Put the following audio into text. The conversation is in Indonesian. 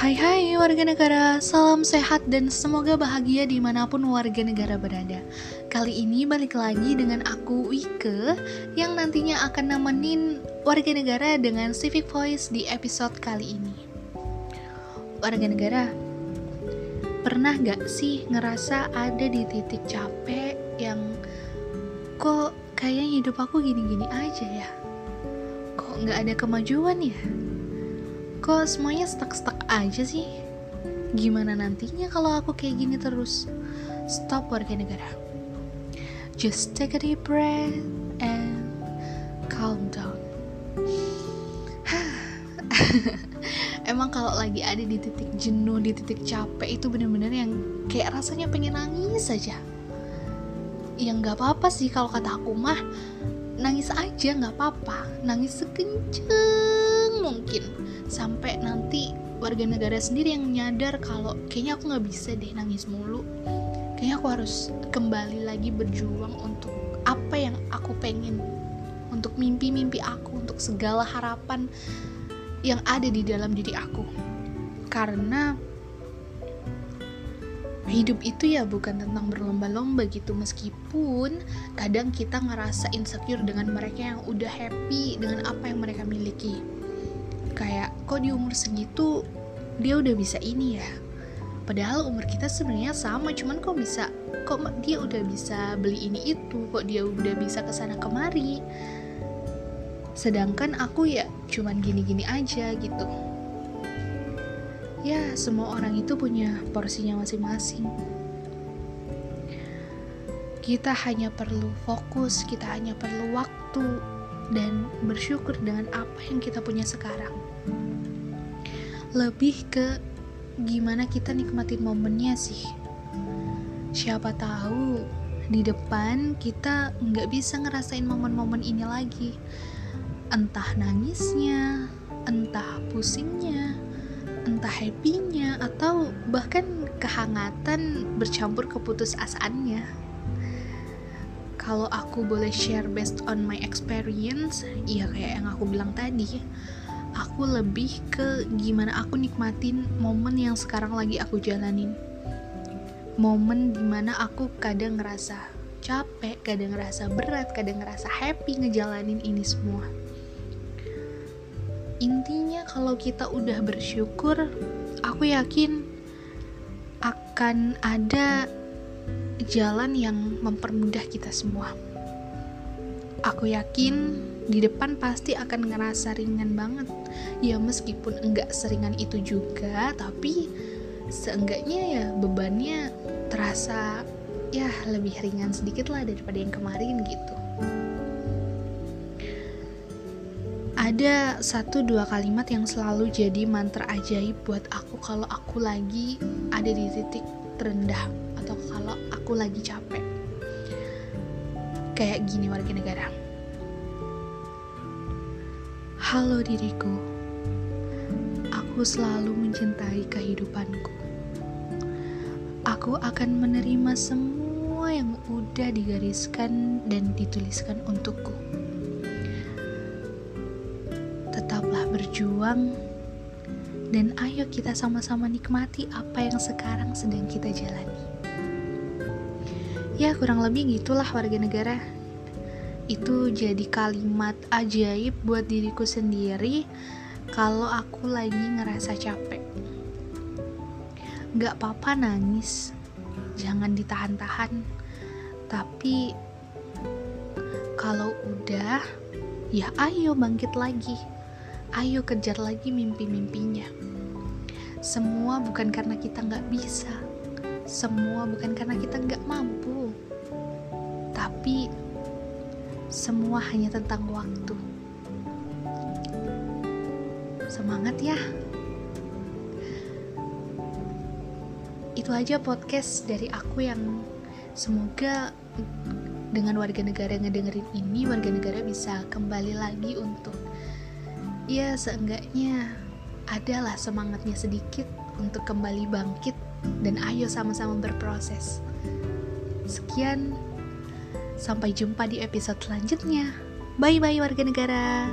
Hai hai warga negara, salam sehat dan semoga bahagia di mana pun warga negara berada. Kali ini balik lagi dengan aku Wike Yang nantinya akan nemenin warga negara dengan Civic Voice di episode kali ini. Warga negara, pernah gak sih ngerasa ada di titik capek yang Kok kayaknya hidup aku gini-gini aja ya? Kok gak ada kemajuan ya Kok semuanya stuck-stuck aja sih? Gimana nantinya kalau aku kayak gini terus? Stop warga negara. Just take a deep breath and calm down. Emang kalau lagi ada di titik jenuh, di titik capek itu bener-bener yang kayak rasanya pengen nangis saja. Yang nggak apa-apa sih kalau kata aku mah nangis aja nggak apa-apa, nangis sekenceng mungkin sampai nanti warga negara sendiri yang nyadar kalau kayaknya aku nggak bisa deh nangis mulu. Kayaknya aku harus kembali lagi berjuang untuk apa yang aku pengen untuk mimpi-mimpi aku untuk segala harapan yang ada di dalam diri aku. Karena hidup itu ya bukan tentang berlomba-lomba gitu. Meskipun kadang kita ngerasa insecure dengan mereka yang udah happy dengan apa yang mereka miliki kayak kok di umur segitu dia udah bisa ini ya? Padahal umur kita sebenarnya sama cuman kok bisa kok dia udah bisa beli ini itu kok dia udah bisa ke sana kemari. Sedangkan aku ya cuman gini-gini aja gitu. Ya semua orang itu punya porsinya masing-masing. Kita hanya perlu fokus kita hanya perlu waktu dan bersyukur dengan apa yang kita punya sekarang. Lebih ke gimana kita nikmatin momennya sih. Siapa tahu di depan kita nggak bisa ngerasain momen-momen ini lagi. Entah nangisnya, entah pusingnya, entah happy-nya, atau bahkan kehangatan bercampur keputusasaannya kalau aku boleh share based on my experience ya kayak yang aku bilang tadi aku lebih ke gimana aku nikmatin momen yang sekarang lagi aku jalanin. Momen di mana aku kadang ngerasa capek, kadang ngerasa berat, kadang ngerasa happy ngejalanin ini semua. Intinya kalau kita udah bersyukur aku yakin akan ada jalan yang mempermudah kita semua. Aku yakin di depan pasti akan ngerasa ringan banget. Ya meskipun enggak seringan itu juga, tapi seenggaknya ya bebannya terasa ya lebih ringan sedikit lah daripada yang kemarin gitu. Ada satu dua kalimat yang selalu jadi mantra ajaib buat aku kalau aku lagi ada di titik terendah atau kalau aku lagi capek. Kayak gini warga negara. Halo diriku, aku selalu mencintai kehidupanku. Aku akan menerima semua yang udah digariskan dan dituliskan untukku. Tetaplah berjuang dan ayo kita sama-sama nikmati apa yang sekarang sedang kita jalani. Ya, kurang lebih gitulah warga negara. Itu jadi kalimat ajaib buat diriku sendiri kalau aku lagi ngerasa capek. Gak apa-apa nangis, jangan ditahan-tahan. Tapi kalau udah, ya ayo bangkit lagi. Ayo kejar lagi mimpi-mimpinya. Semua bukan karena kita nggak bisa, semua bukan karena kita nggak mampu, tapi semua hanya tentang waktu. Semangat ya! Itu aja podcast dari aku yang semoga dengan warga negara yang ngedengerin ini, warga negara bisa kembali lagi untuk ya seenggaknya adalah semangatnya sedikit untuk kembali bangkit dan ayo sama-sama berproses. Sekian, sampai jumpa di episode selanjutnya. Bye bye warga negara.